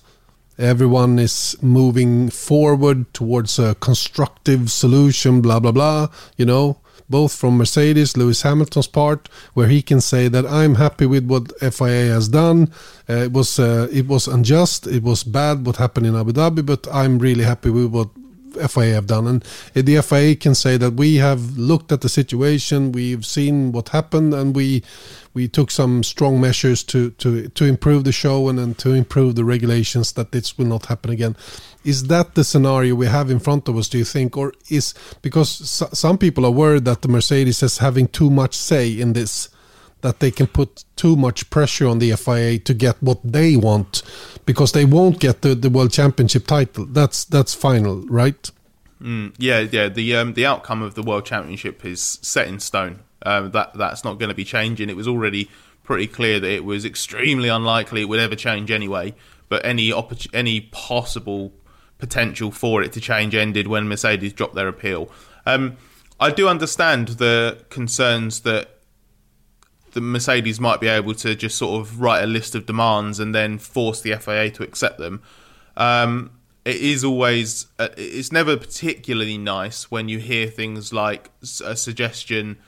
Everyone is moving forward towards a constructive solution, blah, blah, blah. You know, both from Mercedes, Lewis Hamilton's part, where he can say that I'm happy with what FIA has done. Uh, it was uh, it was unjust, it was bad what happened in Abu Dhabi, but I'm really happy with what FIA have done. And the FIA can say that we have looked at the situation, we've seen what happened, and we we took some strong measures to to to improve the show and, and to improve the regulations that this will not happen again. Is that the scenario we have in front of us? Do you think, or is because some people are worried that the Mercedes is having too much say in this? that they can put too much pressure on the FIA to get what they want because they won't get the, the world championship title. That's that's final, right? Mm, yeah, yeah. The um, the outcome of the world championship is set in stone. Um, that that's not going to be changing. It was already pretty clear that it was extremely unlikely it would ever change anyway. But any oppor- any possible potential for it to change ended when Mercedes dropped their appeal. Um, I do understand the concerns that the Mercedes might be able to just sort of write a list of demands and then force the FIA to accept them. Um, it is always uh, it's never particularly nice when you hear things like a suggestion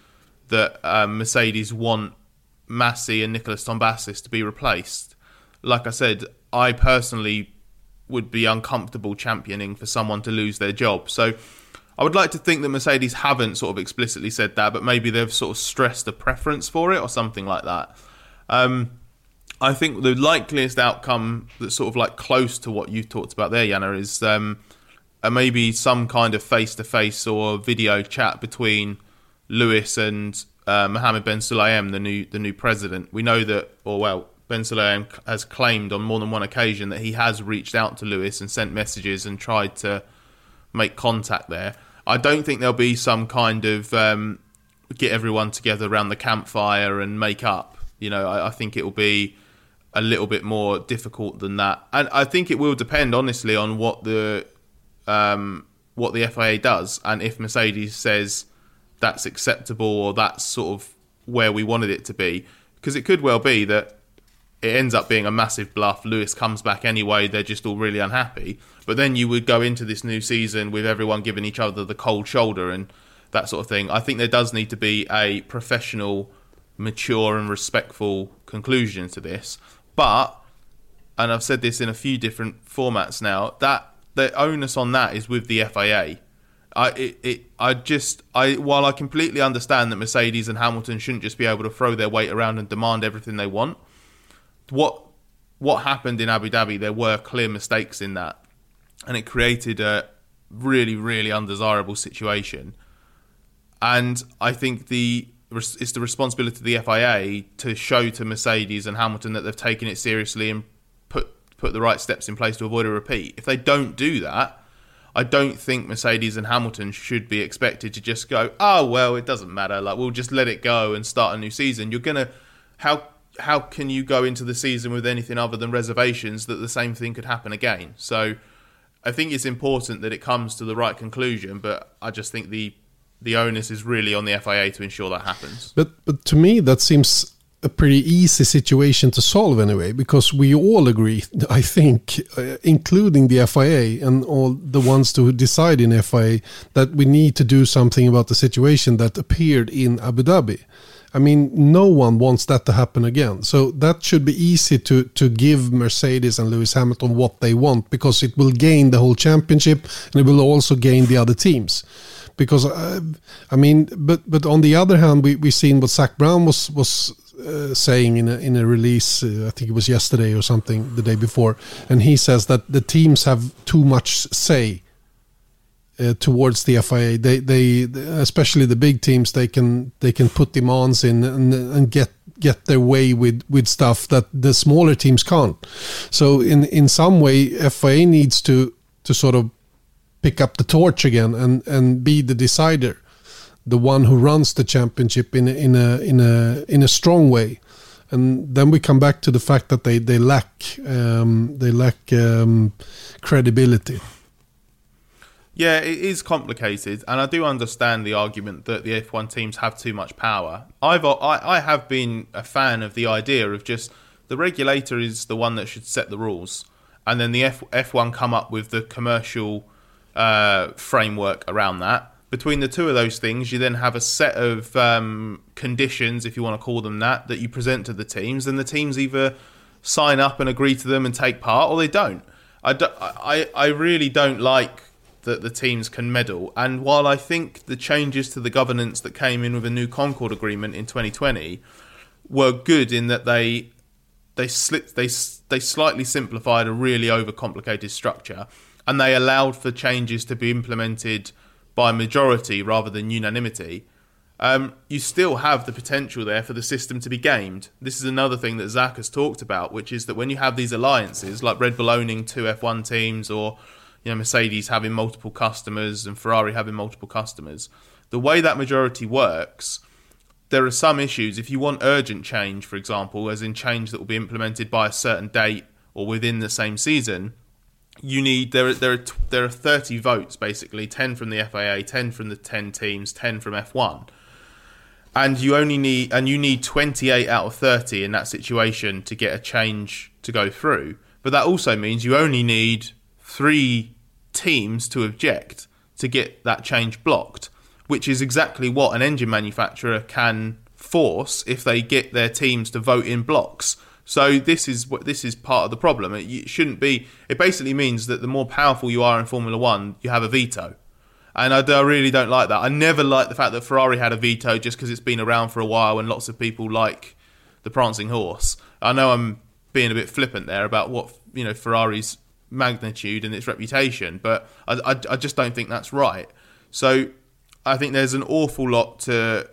that um, Mercedes want Masi and Nikolas Tombazis to be replaced. Like I said, I personally would be uncomfortable championing for someone to lose their job. So I would like to think that Mercedes haven't sort of explicitly said that, but maybe they've sort of stressed a preference for it or something like that. Um, I think the likeliest outcome that's sort of like close to what you talked about there, Janne, is um, maybe some kind of face to face or video chat between Lewis and uh, Mohammed Ben Sulayem, the new the new president. We know that, or well, Ben Sulayem has claimed on more than one occasion that he has reached out to Lewis and sent messages and tried to make contact there. I don't think there'll be some kind of um, get everyone together around the campfire and make up. You know, I, I think it will be a little bit more difficult than that, and I think it will depend honestly on what the um, what the FIA does, and if Mercedes says that's acceptable or that's sort of where we wanted it to be, because it could well be that it ends up being a massive bluff. Lewis comes back anyway. They're just all really unhappy. But then you would go into this new season with everyone giving each other the cold shoulder and that sort of thing. I think there does need to be a professional, mature, and respectful conclusion to this. But, and I've said this in a few different formats now, that the onus on that is with the FIA. I it, it I just I while I completely understand that Mercedes and Hamilton shouldn't just be able to throw their weight around and demand everything they want what what happened in Abu Dhabi, there were clear mistakes in that, and it created a really, really undesirable situation. And I think the it's the responsibility of the FIA to show to Mercedes and Hamilton that they've taken it seriously and put put the right steps in place to avoid a repeat. If they don't do that, I don't think Mercedes and Hamilton should be expected to just go, "Oh well, it doesn't matter. Like we'll just let it go and start a new season." You're gonna how how can you go into the season with anything other than reservations that the same thing could happen again? So I think it's important that it comes to the right conclusion, but I just think the the onus is really on the FIA to ensure that happens. But but to me that seems a pretty easy situation to solve anyway, because we all agree, I think, uh, including the FIA and all the ones to decide in FIA, that we need to do something about the situation that appeared in Abu Dhabi. I mean, no one wants that to happen again. So that should be easy to to give Mercedes and Lewis Hamilton what they want because it will gain the whole championship and it will also gain the other teams. Because uh, I mean, but but on the other hand, we we seen what Zak Brown was was uh, saying in a, in a release, uh, I think it was yesterday or something, the day before, and he says that the teams have too much say uh, towards the FIA. They, they, especially the big teams, they can they can put demands in and, and get get their way with with stuff that the smaller teams can't. So in in some way, FIA needs to to sort of pick up the torch again and and be the decider, the one who runs the championship in a, in a in a in a strong way. And then we come back to the fact that they they lack um, they lack um, credibility. Yeah, it is complicated, and I do understand the argument that the F1 teams have too much power. I've I, I have been a fan of the idea of just the regulator is the one that should set the rules, and then the F, F1 come up with the commercial uh, framework around that. Between the two of those things, you then have a set of um, conditions, if you want to call them that, that you present to the teams, and the teams either sign up and agree to them and take part, or they don't. I, do, I, I really don't like that the teams can meddle. And while I think the changes to the governance that came in with a new Concorde agreement in 2020 were good in that they they slipped they they slightly simplified a really overcomplicated structure and they allowed for changes to be implemented by majority rather than unanimity. Um, you still have the potential there for the system to be gamed. This is another thing that Zak has talked about, which is that when you have these alliances, like Red Bull owning two F1 teams or you know Mercedes having multiple customers and Ferrari having multiple customers. The way that majority works, there are some issues. If you want urgent change, for example, as in change that will be implemented by a certain date or within the same season, you need there are there are there are 30 votes basically, 10 from the FIA 10 from the 10 teams, 10 from F1. And you only need and you need 28 out of 30 in that situation to get a change to go through. But that also means you only need three teams to object to get that change blocked, which is exactly what an engine manufacturer can force if they get their teams to vote in blocks. So this is what this is part of the problem. It, shouldn't be. It basically means that the more powerful you are in Formula One, you have a veto. And I, I really don't like that. I never liked the fact that Ferrari had a veto just because it's been around for a while and lots of people like the prancing horse. I know I'm being a bit flippant there about what you know Ferrari's magnitude and its reputation, but I, I, I just don't think that's right. So I think there's an awful lot to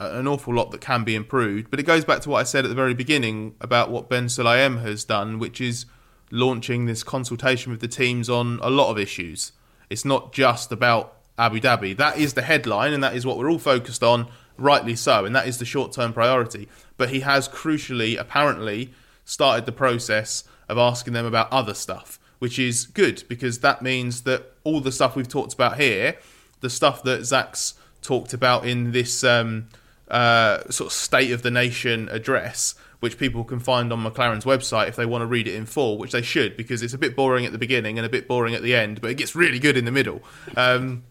an awful lot that can be improved. But it goes back to what I said at the very beginning about what Ben Sulayem has done, which is launching this consultation with the teams on a lot of issues. It's not just about Abu Dhabi. That is the headline, and that is what we're all focused on, rightly so, and that is the short term priority. But he has crucially, apparently, started the process of asking them about other stuff which is good because that means that all the stuff we've talked about here, the stuff that Zak's talked about in this um, uh, sort of state of the nation address, which people can find on McLaren's website if they want to read it in full, which they should because it's a bit boring at the beginning and a bit boring at the end, but it gets really good in the middle. Um,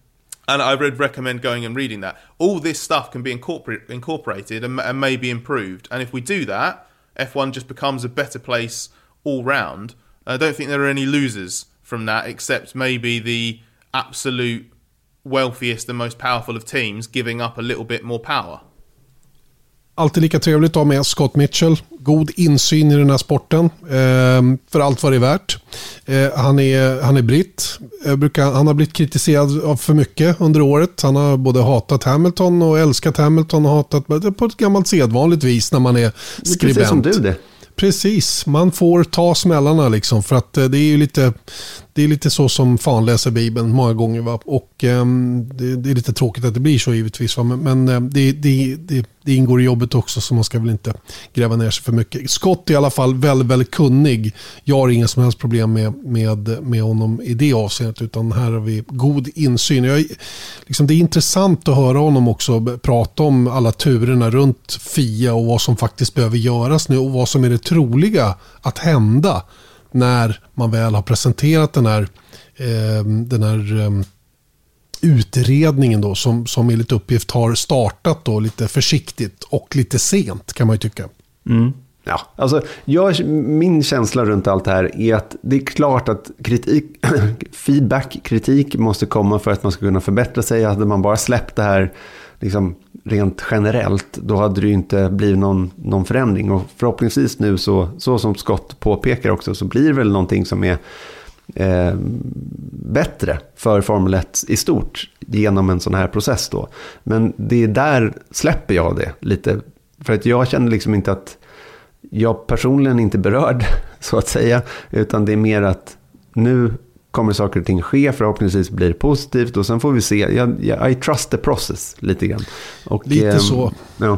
and I would recommend going and reading that. All this stuff can be incorporate, incorporated and, and may be improved. And if we do that, F1 just becomes a better place all round I don't think there are any losers from that, except maybe the absolute wealthiest and most powerful of teams giving up a little bit more power. Alltid lika trevligt att ha med Scott Mitchell. God insyn i den här sporten. Eh, för allt vad det är värt. Eh, han, är, han är britt. Brukar, han har blivit kritiserad av för mycket under året. Han har både hatat Hamilton och älskat Hamilton och hatat på ett gammalt sedvanligt vis när man är skribent. Precis som du det. Precis, man får ta smällarna liksom för att eh, det är ju lite, det är lite så som fan läser Bibeln många gånger. Va? Och um, det, det, är lite tråkigt att det blir så givetvis. Va? Men, men ehm, det, det, det, det, ingår i jobbet också så man ska väl inte gräva ner sig för mycket. Scott är i alla fall väldigt, väldigt kunnig. Jag har inga som helst problem med, med, med honom i det avseendet. Utan här har vi god insyn. Jag, liksom, det är intressant att höra honom också prata om alla turerna runt Fia och vad som faktiskt behöver göras nu och vad som är det troliga att hända när man väl har presenterat den här, eh, den här eh, utredningen då, som, som enligt uppgift har startat då lite försiktigt och lite sent kan man ju tycka. Mm. Ja, alltså, jag, min känsla runt allt det här är att det är klart att kritik, feedback, kritik måste komma för att man ska kunna förbättra sig. Hade man bara släppt det här liksom, rent generellt, då hade det ju inte blivit någon, någon förändring. Och förhoppningsvis nu, så, så som Scott påpekar också, så blir det väl någonting som är eh, bättre för Formel 1 i stort genom en sån här process då. Men det är där släpper jag det lite. För att jag känner liksom inte att jag personligen inte berörd, så att säga, utan det är mer att nu kommer saker och ting ske, förhoppningsvis blir det positivt och sen får vi se. Jag, jag, I trust the process lite grann. Och, lite eh, så. Ja.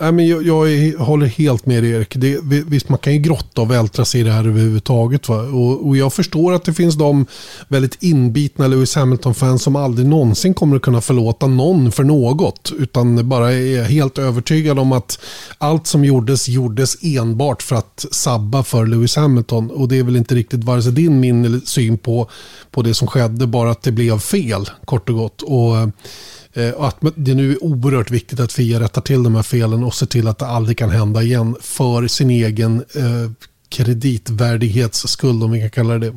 Nej, men jag, jag är, håller helt med Erik. Det, visst, man kan ju grotta och vältra sig i det här överhuvudtaget. Va? Och, och jag förstår att det finns de väldigt inbitna Lewis Hamilton-fans som aldrig någonsin kommer att kunna förlåta någon för något. Utan bara är helt övertygad om att allt som gjordes, gjordes enbart för att sabba för Lewis Hamilton. Och det är väl inte riktigt vare sig din, min eller syn på, på det som skedde, bara att det blev fel, kort och gott. Och och att det nu är oerhört viktigt att Fia rättar till de här felen och ser till att det aldrig kan hända igen för sin egen eh, kreditvärdighetsskull, om vi kan kalla det det.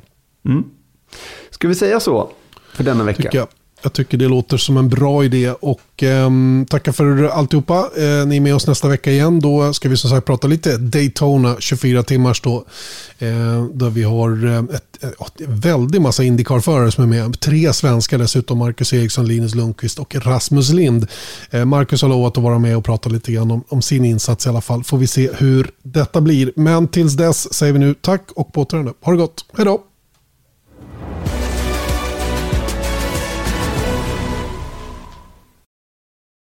Mm. Ska vi säga så för denna vecka? Jag. Tycker det låter som en bra idé och eh, tackar för alltihopa. Eh, ni är med oss nästa vecka igen. Då ska vi som sagt prata lite Daytona 24 timmars då. Eh, där vi har eh, ett, eh, ett, väldigt massa Indycar-förare som är med. Tre svenskar dessutom. Marcus Eriksson, Linus Lundqvist och Rasmus Lind. Eh, Marcus har lovat att vara med och prata lite grann om, om, sin insats i alla fall. Får vi se hur detta blir. Men tills dess säger vi nu tack och på återhörande. Ha det gott. Hej då!